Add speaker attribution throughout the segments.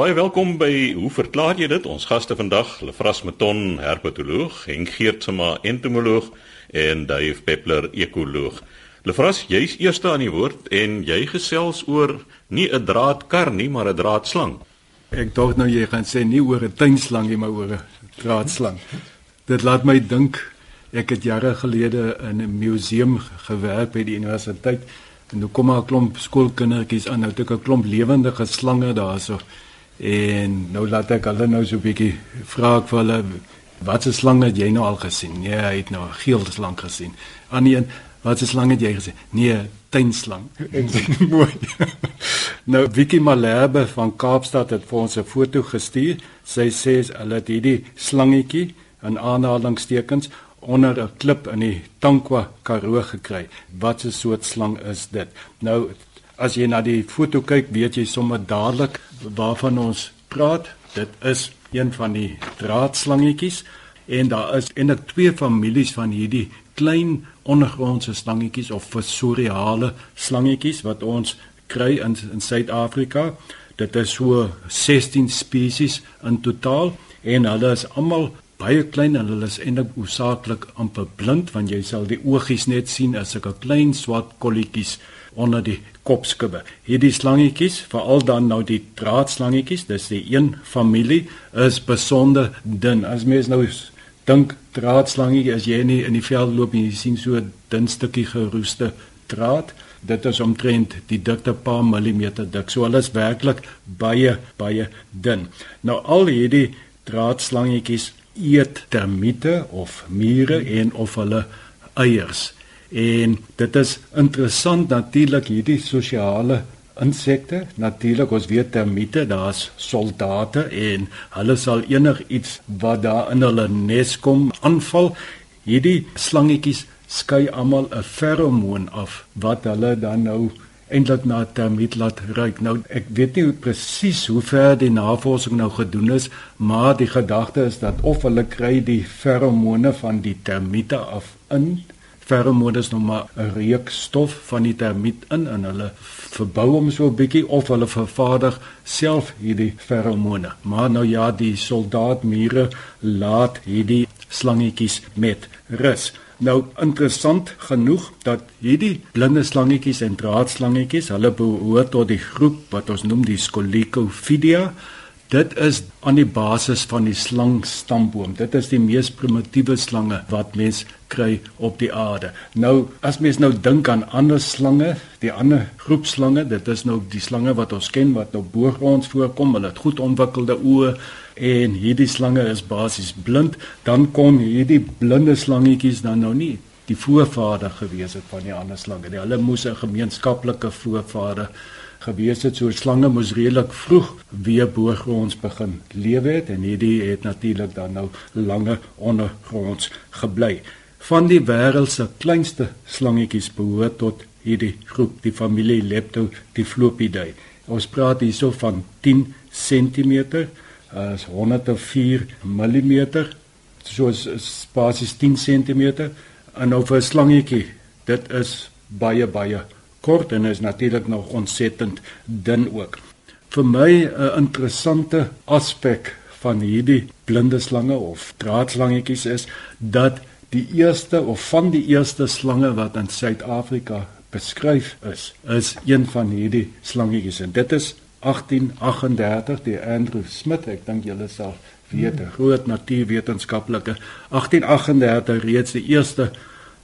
Speaker 1: Baie welkom by Hoe verklaar jy dit? Ons gaste vandag, Lefras Meton, herpetoloog, en Geert Sema, entomoloog en Dave Peppler, ekoloog. Lefras, jy's eerste aan die woord en jy gesels oor nie 'n draadkar nie, maar 'n draadslang.
Speaker 2: Ek dink nou jy gaan sê nie oor 'n tuinslang nie, maar oor 'n draadslang. Dit laat my dink ek het jare gelede in 'n museum gewerk by die universiteit en nou kom maar 'n klomp skoolkindertjies aan, nou het ek 'n klomp lewendige slange daarso. En nou laat ek hulle nou so 'n bietjie vra ek vir hulle wat 'n slang het jy nou al gesien? Nee, hy het nou 'n geel slang gesien. Aan die een, wat 'n slang het jy gesien? Nee, tuinslang. En dit mooi. nou Vicky Malherbe van Kaapstad het vir ons 'n foto gestuur. Sy sê hulle het hierdie slangetjie in aanhalingstekens onder 'n klip in die Tankwa Karoo gekry. Wat 'n soort slang is dit? Nou as jy na die foto kyk, weet jy sommer dadelik waarvan ons praat. Dit is een van die draadslangetjies en daar is eintlik twee families van hierdie klein ondergrondse slangetjies of fosoriale slangetjies wat ons kry in in Suid-Afrika. Dit is so 16 spesies in totaal en hulle is almal baie klein en hulle is eintlik oorsaaklik amper blind want jy sal die oogies net sien as 'n klein swart kolletjies onder die kopskubbe. Hierdie slangetjies, veral dan nou die draadslangetjies, dis die een familie is besonder dun. As mens nou dink draadslangetjie as jy nie in die veld loop en jy sien so 'n dun stukkie geroeste draad, dit is omtrent die dikte paar millimeter dik. So hulle is werklik baie baie dun. Nou al hierdie draadslangetjies eet termiete of mure en of hulle eiers. En dit is interessant natuurlik hierdie sosiale insekte. Natuurlik ons weet termiete, daar's soldate en hulle sal enigiets wat daar in hulle nes kom aanval. Hierdie slangetjies skei almal 'n feromoon af wat hulle dan nou eintlik na termiet laat ruik. Nou ek weet nie presies hoe ver die navorsing nou gedoen is, maar die gedagte is dat of hulle kry die feromone van die termiete af in feromone is nou maar 'n reukstof van die termiet in en hulle verbou hom so 'n bietjie of hulle vervaardig self hierdie feromone. Maar nou ja, die soldaatmure laat hierdie slangetjies met rus. Nou interessant genoeg dat hierdie blinde slangetjies en draadslangetjies, hulle behoort tot die groep wat ons noem die Scolicophidia. Dit is aan die basis van die slangstamboom. Dit is die mees primitiewe slange wat mens kry op die aarde. Nou as mens nou dink aan ander slange, die ander groep slange, dit is nou die slange wat ons ken wat nou boogronds voorkom, hulle het goed ontwikkelde oë en hierdie slange is basies blind, dan kon hierdie blinde slangetjies dan nou nie die voorvader gewees het van die ander slange. Hulle moes 'n gemeenskaplike voorvader gewees het. So slange moes redelik vroeg weer boogronds begin lewe het en hierdie het natuurlik dan nou lange ondergronds gebly. Van die wêreld se kleinste slangetjies behoort tot hierdie groep, die familie Leptodiplopidae. Ons praat hierso van 10 cm is 104 mm soos basies 10 cm en nou vir 'n slangetjie dit is baie baie kort en is natuurlik nog ontsettend dun ook. Vir my 'n interessante aspek van hierdie blinde slange of draadslangetjies is dat die eerste of van die eerste slange wat in Suid-Afrika beskryf is is een van hierdie slangetjies. En dit is 1838 die Andrew Smith, ek dink julle sal weet, 'n groot natuurwetenskaplike 1838 reeds die eerste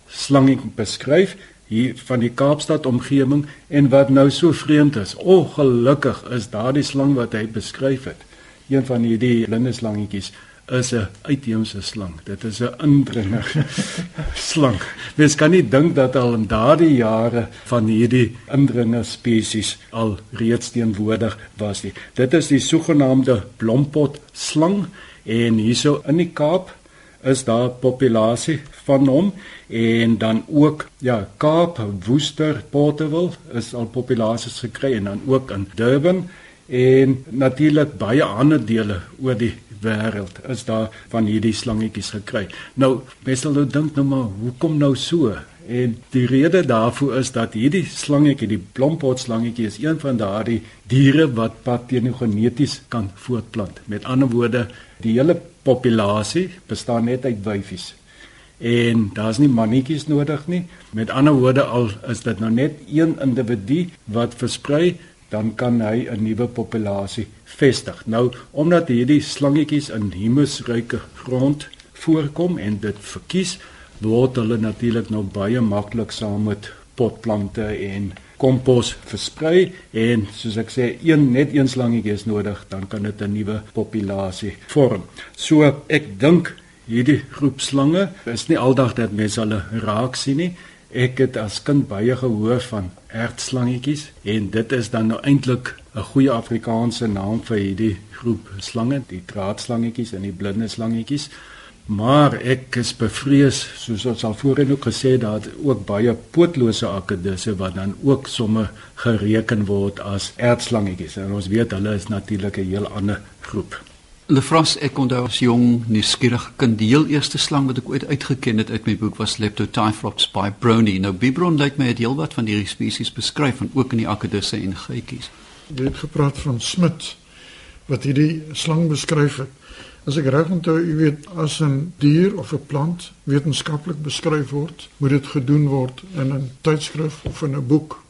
Speaker 2: slangie beskryf hier van die Kaapstad omgewing en wat nou so vreemd is. Ongelukkig is daardie slang wat hy beskryf het, een van hierdie blinde slangetjies is 'n uitheemse slang. Dit is 'n indringer slang. Mens kan nie dink dat al in daardie jare van hierdie indringer spesies al reeds teenwoordig was nie. Dit is die sogenaamde blompot slang en hierso in die Kaap is daar populasie van hom en dan ook ja Kaap, Woester, Porterville is al populasies gekry en dan ook in Durban en natuurlik baie ander dele oor die wêreld is daar van hierdie slangetjies gekry. Nou, mense sal nou dink nou maar, hoekom nou so? En die rede daarvoor is dat hierdie slangetjie, die blompotslangetjie is een van daardie diere wat parthenogeneties kan voortplant. Met ander woorde, die hele populasie bestaan net uit wyfies. En daar's nie mannetjies nodig nie. Met ander woorde, al is dit nou net een individu wat versprei, dan kan hy 'n nuwe populasie vestig. Nou, omdat hierdie slangetjies in humusryke grond voorkom en dit verkies word hulle natuurlik nou baie maklik saam met potplante en kompos versprei en soos ek sê een net een slangetjie is nodig dan kan dit 'n nuwe populasie vorm. So ek dink hierdie groep slange is nie aldag dat mense hulle raak sien nie. Ek het as kind baie gehoor van ertslangetjies en dit is dan nou eintlik 'n goeie Afrikaanse naam vir hierdie groep slange, die draadslangetjies en die blinde slangetjies. Maar ek is bevrees, soos ons al voorheen ook gesê, dat ook baie pootlose akedisse wat dan ook somme gereken word as erdslangetjies. En ons weet hulle is natuurlik 'n heel ander groep.
Speaker 3: Lefras ek onthou as jong nuuskierige kind die heel eerste slang wat ek ooit uitgeken het uit my boek was Leptotyphlops by Brownie. Nou Bibron lyk my het heelwat van hierdie spesies beskryf en ook in die akedisse en geitjies.
Speaker 4: Jy het gepraat van Smit wat hierdie slang beskryf het. As ek reg onthou, jy weet, as 'n dier of 'n plant wetenskaplik beskryf word, moet dit gedoen word in 'n tydskrif of in 'n boek.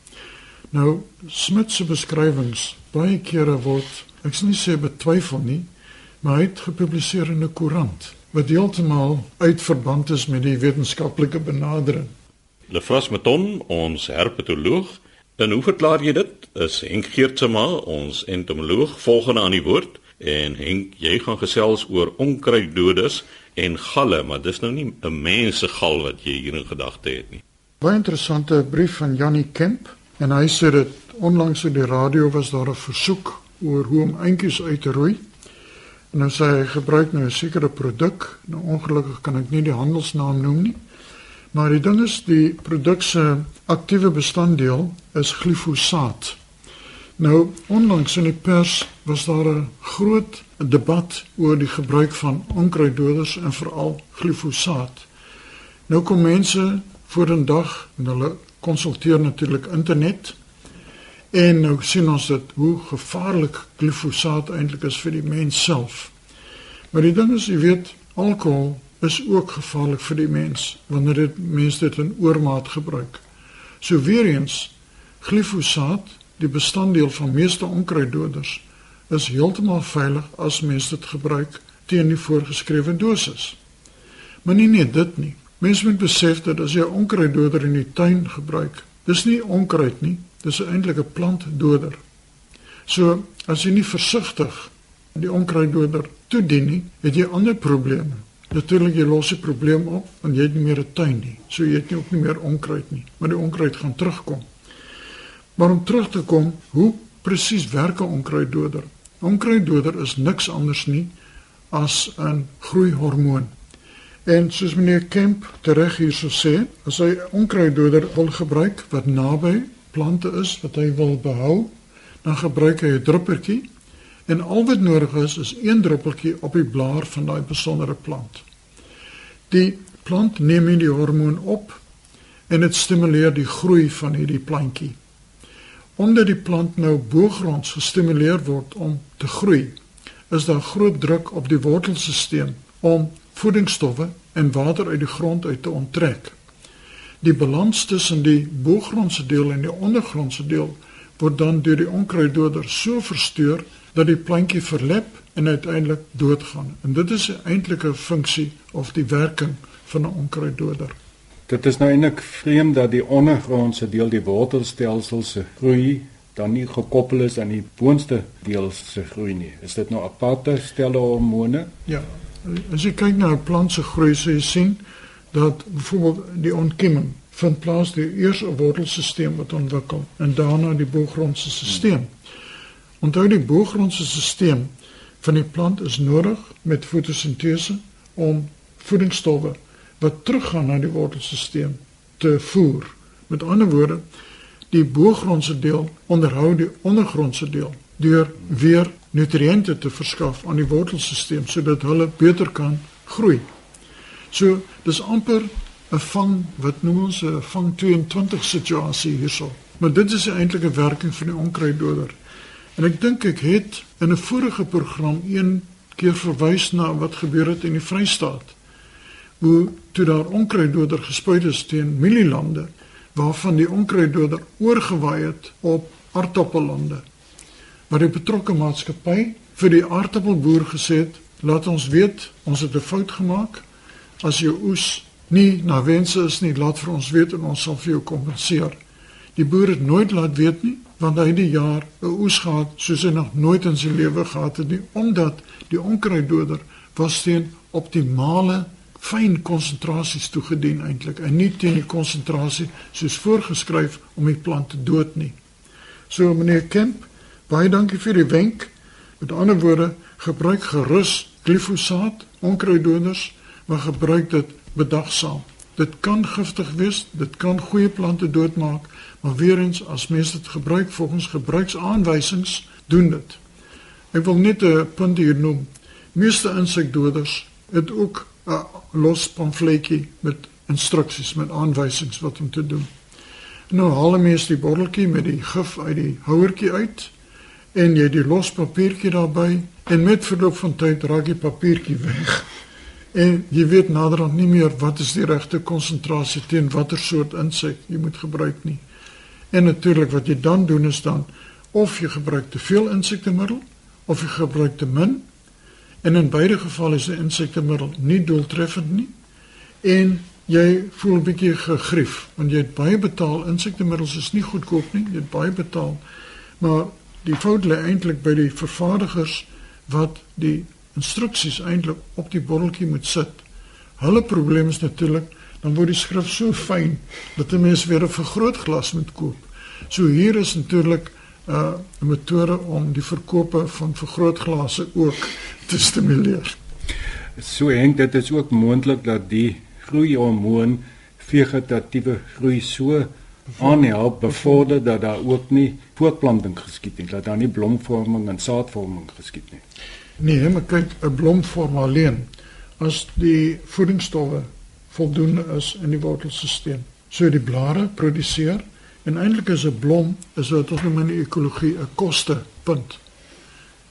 Speaker 4: Nou, Smit se beskrywings baie kere word, ek sê nie sê betwyfel nie, maar hy het gepubliseer in 'n koerant wat heeltemal uitverband is met die wetenskaplike benadering.
Speaker 1: Lefras Meton, ons herpetoloog, en hoe verklaar jy dit? Is Henk Geertsma, ons entomoloog, volgende aan die woord? En Henk, jy gaan gesels oor onkruiddoders en galle, maar dis nou nie 'n mense gal wat jy hier in gedagte het nie.
Speaker 4: Baie interessante brief van Jannie Kemp en hy sê dit onlangs op die radio was daar 'n versoek oor hoe om eentjies uit te roei. En nou sê hy gebruik nou 'n sekere produk. Nou ongelukkig kan ek nie die handelsnaam noem nie. Maar die ding is die produk se aktiewe bestanddeel is glifosaat. Nou onlangs in die pers was daar 'n groot debat oor die gebruik van onkruiddoders en veral glifosaat. Nou kom mense voor 'n dag en hulle konsulteer natuurlik internet en nou sien ons dit hoe gevaarlik glifosaat eintlik is vir die mens self. Maar die ding is, jy weet, alkohol is ook gevaarlik vir die mens wanneer dit mense dit in oormaat gebruik. So weer eens glifosaat die bestanddeel van meeste onkruiddoders is heeltemal veilig as mens dit gebruik teen die voorgeskrewe dosis. Maar nie net dit nie. Mens moet besef dat as jy onkruiddoder in die tuin gebruik, dis nie onkruid nie, dis eintlik 'n plantdoder. So, as jy nie versigtig die onkruiddoder toedien nie, het jy ander probleme. Natuurlik jy los die probleem op want jy het nie meer 'n tuin nie. So jy het nie ook nie meer onkruid nie, maar die onkruid gaan terugkom. Maar om terug te kom, hoe presies werk 'n onkruiddoder? Onkruiddoder is niks anders nie as 'n groeihormoon. En soos meneer Kemp tereg hierso sê, as hy onkruiddoder wil gebruik wat naby plante is wat hy wil behou, dan gebruik hy 'n druppeltjie en al wat nodig is is een druppeltjie op die blaar van daai besondere plant. Die plant neem hierdie hormoon op en dit stimuleer die groei van hierdie plantjie. Omdat die plant nou boogronds gestimuleer word om te groei, is daar groot druk op die wortelstelsel om voedingsstowwe en water uit die grond uit te onttrek. Die balans tussen die boogrondse deel en die ondergrondse deel word dan deur die onkruiddoder so versteur dat die plantjie verlep en uiteindelik doodgaan. En dit is eintlik 'n funksie of die werking van 'n onkruiddoder.
Speaker 2: Dit is nou eintlik vreemd dat die ondergrondse deel die wortelstelsel se groei dan nie gekoppel is aan die boonste deel se groei nie. Is dit nou aparte stelle hormone?
Speaker 4: Ja. As jy kyk na 'n plant se groei, sê jy sien dat byvoorbeeld die ontkieming vind plaas die eerste wortelstelsel wat ontwikkel en daarna die boogrondse stelsel. Onthou die boogrondse stelsel van die plant is nodig met fotosintese om voedingsstowwe wat teruggaan na die wortelstelsel te voer. Met ander woorde, die boogrondse deel onderhou die ondergrondse deel deur weer nutriënte te verskaf aan die wortelstelsel sodat hulle beter kan groei. So dis amper 'n vang wat noem ons 'n vang 22 situasie hierso. Maar dit is eintlik 'n werking van die onkruiddoder. En ek dink ek het in 'n vorige program een keer verwys na wat gebeur het in die Vrystaat. Hoe toe daar onkruiddoder gespuit is teen mielielande waarvan die onkruiddoder oorgewaai het op aardappellande. Maar die betrokke maatskappy vir die aardappelboer gesê het, laat ons weet, ons het 'n fout gemaak. As jou oes nie na wense is nie, laat vir ons weet en ons sal vir jou kompenseer. Die boer het nooit laat weet nie want hy het die jaar 'n oes gehad soos hy nog nooit in sy lewe gehad het nie omdat die onkruiddoder was teen optimale fyn konsentrasies toegedien eintlik en nie teen die konsentrasie soos voorgeskryf om die plant te dood nie. So meneer Kemp, baie dankie vir die wenk. Met ander woorde, gebruik gerus glifosaat, onkruiddoders, maar gebruik dit bedagsaam. Dit kan giftig wees, dit kan goeie plante doodmaak, maar weer eens as mense dit gebruik volgens gebruiksaanwysings, doen dit. Ek wil net 'n punt hier noem. Meeste insekdoders het ook 'n los pamfletjie met instruksies met aanwysings wat om te doen. Nou haal mense die botteltjie met die gif uit die houertjie uit en jy die los papiertjie daarbey en met verloop van tyd raak die papiertjie weg. En jy weet naderhand nie meer wat is die regte konsentrasie teen watter soort insek jy moet gebruik nie. En natuurlik wat jy dan doen is dan of jy gebruik te veel insektemiddel of jy gebruik te min. En in beide gevalle is 'n insektemiddel nie doeltreffend nie. En jy voel 'n bietjie gegrief want jy het baie betaal. Insektemiddels is nie goedkoop nie. Jy het baie betaal. Maar die fout lê eintlik by die vervaardigers wat die instruksies eintlik op die botteltjie moet sit. Hulle probleem is natuurlik dan word die skrif so fyn dat 'n mens weer 'n vergrootglas moet koop. So hier is natuurlik uh, 'n metode om die verkope van vergrootglase ook te stimuleer.
Speaker 2: So henk dit is ook moontlik dat die groeihormoon vegetatiewe groei so aanhelp bevorder dat daar ook nie voortplanting geskied nie, dat daar nie blomvorming en saadvorming geskied nie.
Speaker 4: Nee, maar kyk, 'n blom vorm alleen as die voedingsstowwe voldoende is in die wortelstelsel. So die blare produseer en eintlik is 'n blom is wat ons noem in die ekologie 'n kostepunt.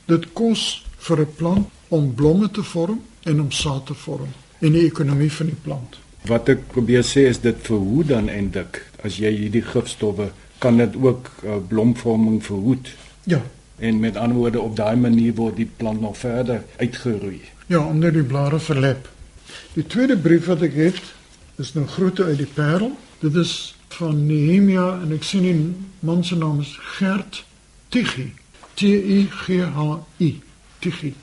Speaker 4: Dit kos vir 'n plant om blomme te vorm en om saad te vorm in die ekonomie van die plant.
Speaker 2: Wat ek probeer sê is dit verhoed dan eintlik as jy hierdie gifstowwe kan dit ook uh, blomvorming verhoed.
Speaker 4: Ja,
Speaker 2: en met ander woorde op daai manier word die plant nog verder uitgeroei.
Speaker 4: Ja, omdat die blare verlep. Die tweede brief wat ek het is nou groete uit die Parel. Dit is van Nehemia en ek sien die man se naam is Gert Tiggy. T I G H I. Tiggy.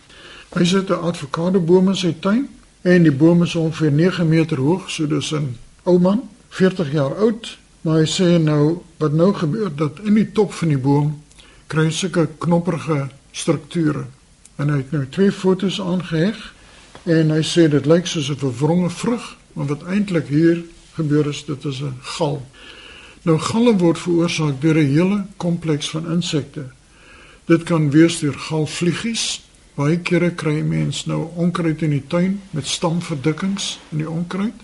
Speaker 4: Hy sit 'n avokadobome in sy tuin en die boom is ongeveer 9 meter hoog, so dis 'n ou man, 40 jaar oud, maar hy sê nou wat nou gebeur dat in die top van die boom kry sulke knopperige strukture. En hy het nou twee fotos aangeheg en hy sê dit lyk soos 'n verwronge vrug, maar wat eintlik hier gebeur is, dit is 'n gal. Nou galle word veroorsaak deur 'n hele kompleks van insekte. Dit kan wees deur galvliegies. Baie kere kry mense nou onkruid in die tuin met stamverdikkings in die onkruid.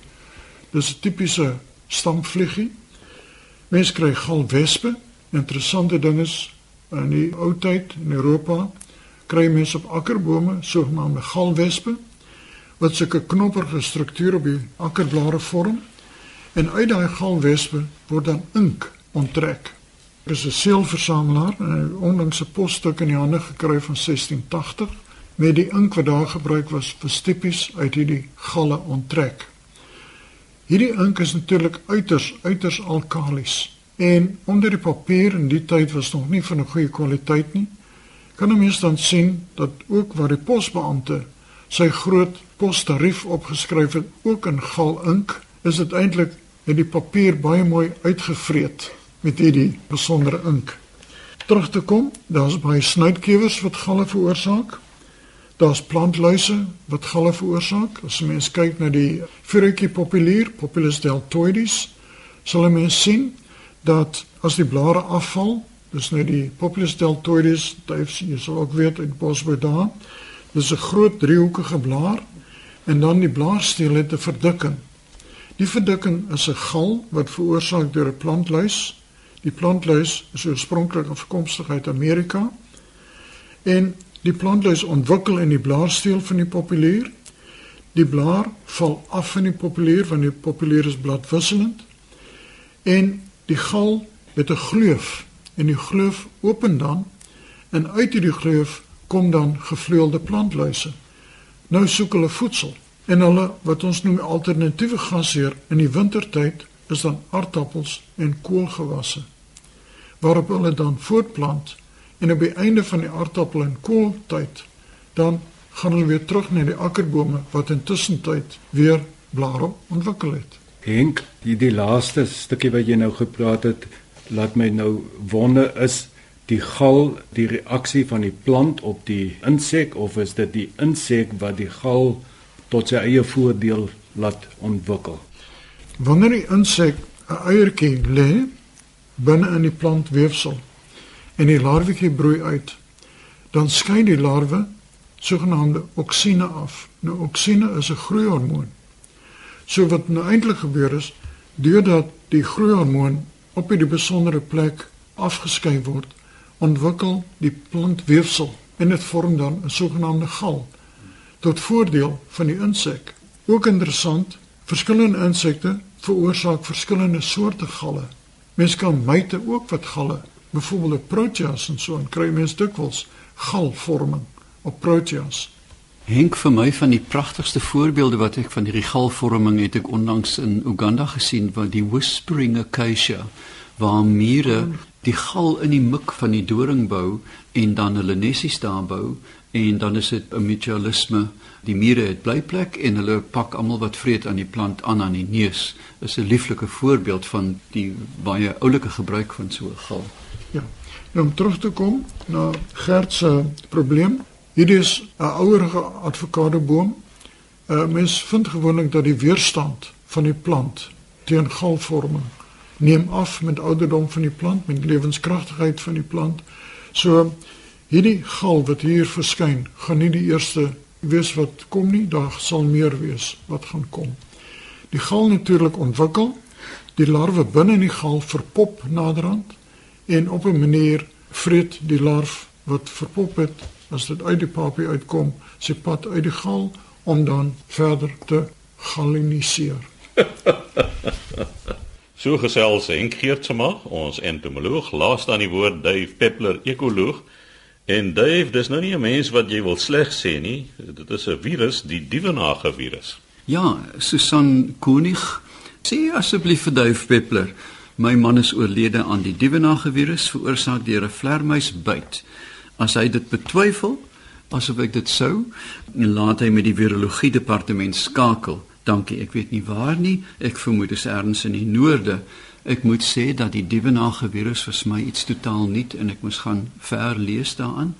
Speaker 4: Dis 'n tipiese stamvliegie. Mense kry galwespe. Interessante ding is In die ou tyd in Europa kry mense op akkerbome sogenaamde galwespe wat sulke knopperige strukture op die akkerblare vorm en uit daai galwespe word dan ink onttrek. Ek is 'n seelversamelaar en 'n onlangse posstuk in die hande gekry van 1680 met die ink wat daar gebruik was vir stipies uit hierdie galle onttrek. Hierdie ink is natuurlik uiters uiters alkalis En onder die papier in die tyd was nog nie van 'n goeie kwaliteit nie. Kan mens dan sien dat ook waar die posbeampte sy groot postarief opgeskryf het ook in gal ink, is dit eintlik net die papier baie mooi uitgevreet met hierdie besondere ink. Terug te kom, daar's baie snuitkewers wat galle veroorsaak. Daar's plantluise wat galle veroorsaak. As 'n mens kyk na die Furuki populier, Populus deltoides, sal 'n mens sien dat as die blare afval, dis nou die Populus deltoides, jy sal ook weet uit Bosbeda, dis 'n groot driehoekige blaar en dan die blaarsteel het 'n verdikking. Die verdikking is 'n gal wat veroorsaak deur 'n plantluis. Die plantluis is oorspronklik afkomstig uit Amerika. En die plantluis ontwikkel in die blaarsteel van die populier. Die blaar val af van die populier want die populier is bladvisselend. En die gal het 'n gleuf en die gleuf open dan en uit hierdie gleuf kom dan gevleuelde plantluise. Nou soek hulle voedsel en hulle wat ons noem alternatiewe gasheer in die wintertyd is dan aardappels en koolgewasse. Waarop hulle dan voortplant en op die einde van die aardappel en kooltyd dan gaan hulle weer terug na die akkerbome wat intussen tyd weer blare ontwikkel het.
Speaker 2: Henk, die laaste stukkie wat jy nou gepraat het, laat my nou wonder is die gal die reaksie van die plant op die insek of is dit die insek wat die gal tot sy eie voordeel laat ontwikkel?
Speaker 4: Wanneer die insek 'n eiertjie lê binne in die plantweefsel en die larwetjie broei uit, dan skei die larwe sogenaamde oksine af. Nou oksine is 'n groeihormoon. So wat nou eintlik gebeur is, deurdat die groeihormoon op hierdie besondere plek afgeskei word, ontwikkel die plantweefsel en dit vorm dan 'n sogenaamde gal tot voordeel van die insek. Ook interessant, verskillende insekte veroorsaak verskillende soorte galle. Mens kan myte ook wat galle, byvoorbeeld proteas en so, en kry mens dikwels galvorming op proteas.
Speaker 3: Henk vir my van die pragtigste voorbeelde wat ek van hierdie galvorming het ek onlangs in Uganda gesien waar die whispering acacia waar mure die gal in die mik van die doring bou en dan hulle nesies daar bou en dan is dit 'n mutualisme. Die mure het blyplek en hulle pak almal wat vreet aan die plant aan aan die neus is 'n lieflike voorbeeld van die baie oulike gebruik van so 'n gal.
Speaker 4: Ja. Nou om terug te kom na Gert se probleem hierdie is 'n ouerige advokadoboom uh, mens vind gewoonlik dat die weerstand van die plant teen galvorming neem af met ouderdom van die plant, met lewenskragtigheid van die plant. So hierdie gal wat hier verskyn, gaan nie die eerste wees wat kom nie, daar sal meer wees wat gaan kom. Die gal natuurlik ontwikkel, die larwe binne in die gal verpop naderhand en op 'n manier vreet die larf wat verpop het as dit uit die papie uitkom, sy pad uit die gal om dan verder te galiniseer.
Speaker 1: So gesels Henk Geertsma, ons entomoloog, laaste aan die woord Dave Peppler, ekoloog. En Dave, dis nou nie 'n mens wat jy wil sleg sê nie. Dit is 'n virus, die dievenage virus.
Speaker 3: Ja, Susan Koenig, sê asseblief vir Dave Peppler, my man is oorlede aan die dievenage virus veroorsaak deur 'n vlermuisbyt. As hy dit betwyfel, asof ek dit sou, laat hy met die virologie departement skakel. Dankie, ek weet nie waar nie. Ek vermoed dit is ergens in die noorde. Ek moet sê dat die dievenage virus vir my iets totaal nuut en ek moes gaan ver lees daaraan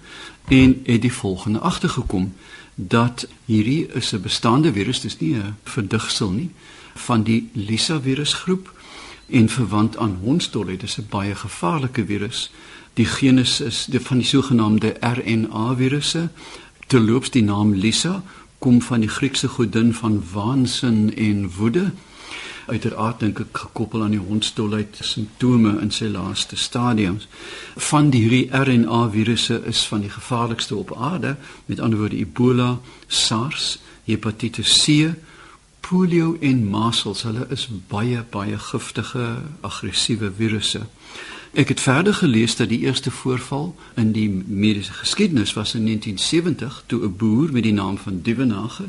Speaker 3: en het die volgende agtergekom dat hierdie is 'n bestaande virus, dis nie 'n verdigsel nie van die Lissa virusgroep en verwant aan hondsdol. Dit is 'n baie gevaarlike virus. Die genus is die van die sogenaamde RNA virusse. Terloops die naam Lissa kom van die Griekse godin van waansin en woede. Uiteraard dink ek gekoppel aan die hondsdolheid simptome in sy laaste stadiums. Van die hierdie RNA virusse is van die gevaarlikste op aarde, met ander woorde Ebola, SARS, hepatitis C, polio en measles. Hulle is baie baie giftige, aggressiewe virusse. Ek het verder gelees dat die eerste voorval in die mediese geskiedenis was in 1970 toe 'n boer met die naam van Duvenage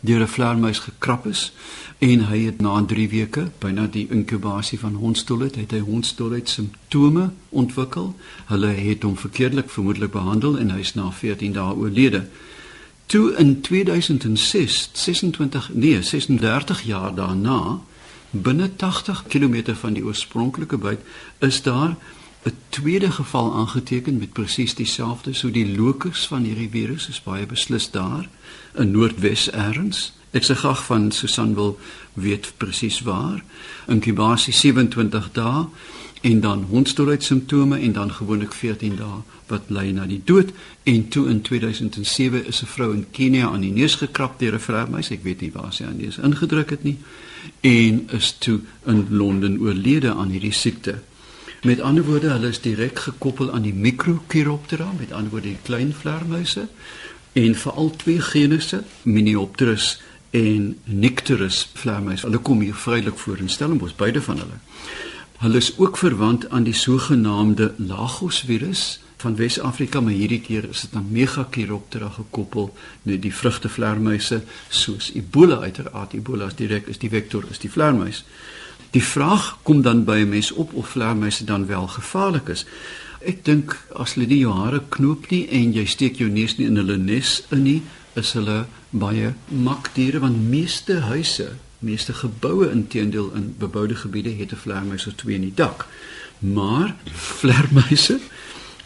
Speaker 3: deur 'n vleermuis gekrap is en hy het na 3 weke byna die inkubasie van hondstolheid het hy hondstolheid simptome ontwikkel. Hulle het hom verkeerdelik vermoedelik behandel en hy is na 14 dae oorlede. Toe in 2006, 26 nee, 36 jaar daarna binne 80 km van die oorspronklike byt is daar 'n tweede geval aangeteken met presies dieselfde so die locus van hierdie virus is baie beslis daar in Noordwes erns ek sê graag van Susan wil weet presies waar. Inkubasie 27 dae en dan hondsdolheid simptome en dan gewoonlik 14 dae wat lei na die dood. En toe in 2007 is 'n vrou in Kenia aan die neus gekrap deur 'n vleermuis ek weet nie waar sy aan die neus ingedruk het nie en is toe in Londen oorlede aan hierdie siekte. Met ander woorde hulle is direk gekoppel aan die Microchiroptera met ander woorde die klein vleermuise en veral twee genusse Miniopterus en Nycteris vleermuis hulle kom hier vrylik voor in Stellenbosch beide van hulle. Hulle is ook verwant aan die sogenaamde Lagos virus van Wes-Afrika, maar hierdie keer is dit aan Megachiroptera gekoppel, net die vrugtevleermuise soos Ebola uiteraard. Ebola is direk is die vektor is die vleermuis. Die vraag kom dan by 'n mens op of vleermuise dan wel gevaarlik is. Ek dink as hulle nie jou hare knoop nie en jy steek jou neus nie in hulle nes in nie, is hulle baie makdiere want meeste huise meeste geboue intedeel in beboude gebiede het 'n vleermuis of twee in die dak. Maar vleermuise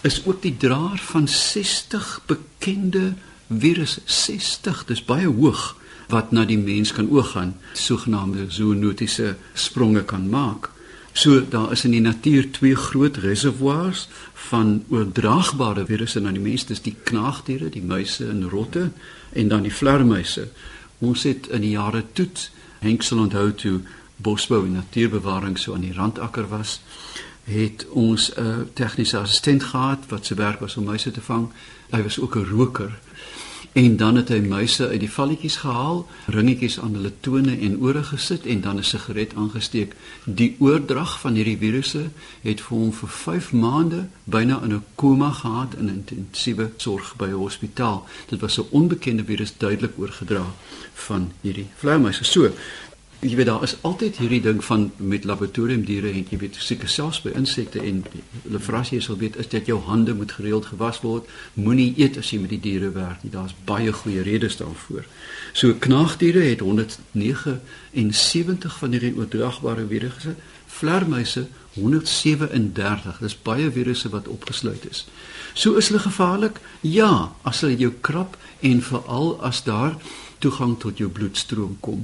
Speaker 3: is ook die draer van 60 bekende virusse, 60, dis baie hoog wat na die mens kan oorgaan, sogenaamde zoonotiese spronge kan maak. So daar is in die natuur twee groot reservoirs van oordraagbare virusse na die mens, dis die knaagdiere, die muise en rotte en dan die vleermuise. Ons het in die jare toets Henk sal onthou toe bosbou en natuurbewaring so aan die randakker was, het ons 'n uh, tegniese assistent gehad wat se werk was om muise te vang. Hy was ook 'n roker. En dan het hy muise uit die valletjies gehaal, ringetjies aan hulle tone en ore gesit en dan 'n sigaret aangesteek. Die oordrag van hierdie virusse het vir hom vir 5 maande byna in 'n koma gehad in intensiewe sorg by 'n hospitaal. Dit was 'n onbekende virus duidelik oorgedra van hierdie vleermuise. So, jy weet daar is altyd hierdie ding van met laboratoriumdiere en jy weet seker selfs by insekte en hulle vras jy sal weet is dit jou hande moet gereeld gewas word. Moenie eet as jy met die diere werk nie. Daar's baie goeie redes daarvoor. So knaagdiere het 179 van hierdie oordraagbare virusse. Vleermuise 137 dis baie virusse wat opgesluit is. So is hulle gevaarlik? Ja as hulle jou krap en veral as daar toegang tot jou bloedstroom kom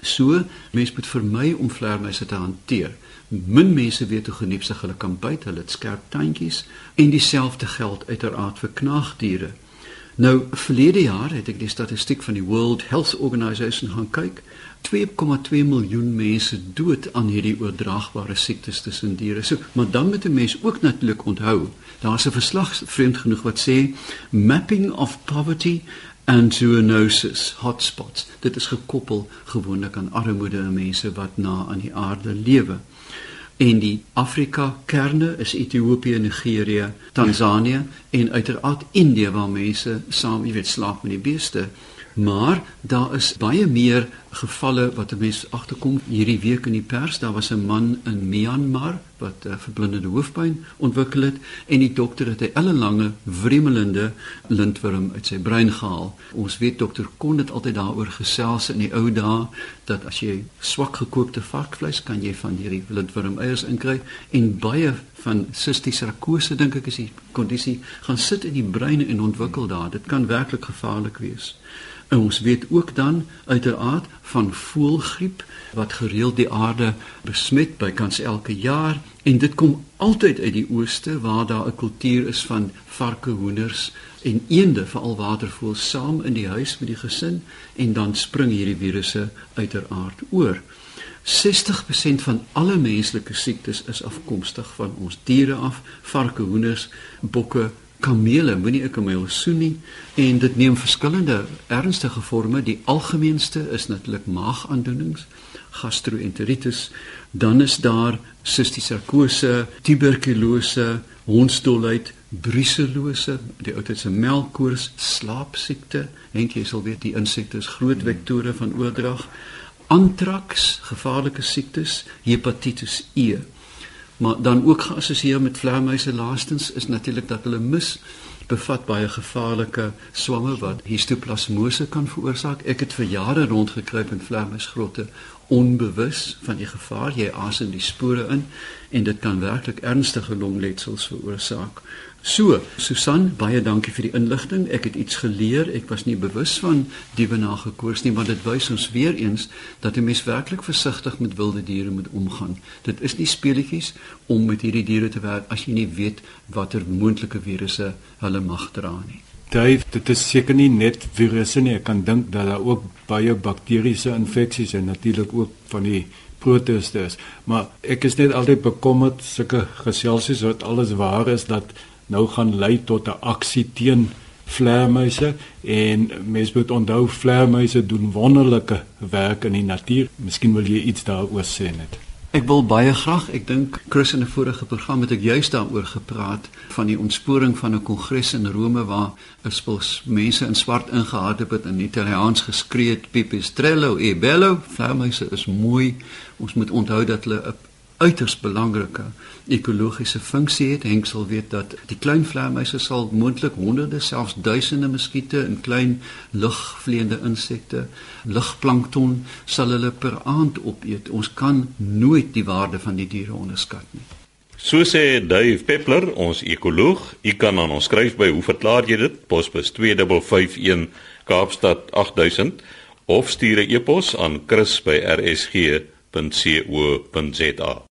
Speaker 3: So, mense moet vermy om vleermuise te hanteer. Min mense weet hoe geniepsig hulle kan byt, hulle het skerp tandjies en dieselfde geld uiteraard vir knaagdiere. Nou, verlede jaar het ek die statistiek van die World Health Organization gaan kyk. 2,2 miljoen mense dood aan hierdie oordraagbare siektes tussen diere. So, maar dan moet 'n mens ook natuurlik onthou, daar's 'n verslag vreemd genoeg wat sê mapping of poverty and zoonosis hotspots. Dit is gekoppel gewoonlik aan armoede en mense wat na aan die aarde lewe. En die Afrika kerne is Ethiopië, Nigerië, Tansanië en uiteraard Indië waar mense saam, jy weet, slaap met die beeste. Maar daar is baie meer gevalle wat 'n mens agterkom hierdie week in die pers. Daar was 'n man in Myanmar wat uh, verblindende hoofpyn ontwikkel het en die dokter het 'n ellenlange vremelende lintworm uit sy brein gehaal. Ons weet dokter kon dit altyd daaroor gesels in die ou dae dat as jy swak gekookte varkvleis kan jy van hierdie lintworm eiers inkry en baie van sistiese sarkose dink ek is die kondisie gaan sit in die brein en ontwikkel daar. Dit kan werklik gevaarlik wees. En ons weet ook dan uiteraard van voëlgriep wat gereeld die aarde besmet bykans elke jaar en dit kom altyd uit die ooste waar daar 'n kultuur is van varke, hoenders en eende, veral watervoëls saam in die huis met die gesin en dan spring hierdie virusse uiteraard oor. 60% van alle menslike siektes is afkomstig van ons diere af, varke, hoenders, bokke, kamele, moenie 'n kameel soen nie en dit neem verskillende ernstige forme. Die algemeenste is natuurlik maagaandoenings, gastroenteritis, dan is daar sistiese sarkose, tuberkulose, hondsdolheid, brucellose, die oudtydse melkkoors, slaapsiekte, en jy sal weet die insekte is groot vektore van oordrag. Antraks, gevaarlike siektes, hepatitis E maar dan ook geassosieer met vleermuise laastens is natuurlik dat hulle mis bevat baie gevaarlike swamme wat histoplasmose kan veroorsaak. Ek het vir jare rondgekruip in vleermuisgrotte onbewus van die gevaar jy asem die spore in en dit kan werklik ernstige longletsels veroorsaak. So, Susan, baie dankie vir die inligting. Ek het iets geleer. Ek was nie bewus van diewe nagekoors nie, maar dit wys ons weer eens dat 'n mens werklik versigtig met wilde diere moet omgaan. Dit is nie speletjies om met hierdie diere te werk as jy nie weet watter moontlike virusse hulle mag dra nie.
Speaker 2: Dave, dit is seker nie net virusse nie. Ek kan dink dat daar ook baie bakteriese infeksies en natuurlik ook van die protoste is. Maar ek is net altyd bekommerd sulke geselsies wat alles waar is dat nou gaan lei tot 'n aksie teen vleermuise en mens moet onthou vleermuise doen wonderlike werk in die natuur. Miskien wil jy iets daaroor sê net.
Speaker 3: Ek wil baie graag, ek dink Chris in 'n vorige program het ek juist daaroor gepraat van die ontsporing van 'n kongres in Rome waar 'n spos mense in swart ingehardop het in Italiaans geskree het pipistrello e bello, vleermuise is mooi. Ons moet onthou dat hulle 'n uiters belangrike ekologiese funksie het. Henk sal weet dat die klein vleermuise sal moontlik honderde selfs duisende muskiete en klein lugvleiende insekte, lugplankton sal hulle per aand opeet. Ons kan nooit die waarde van die diere onderskat nie.
Speaker 1: So sê Dave Peppler, ons ekoloog. U kan aan ons skryf by hoe verklaar jy dit? Posbus 2551 Kaapstad 8000 of stuur 'n e-pos aan chris@rsg.co.za www.co.za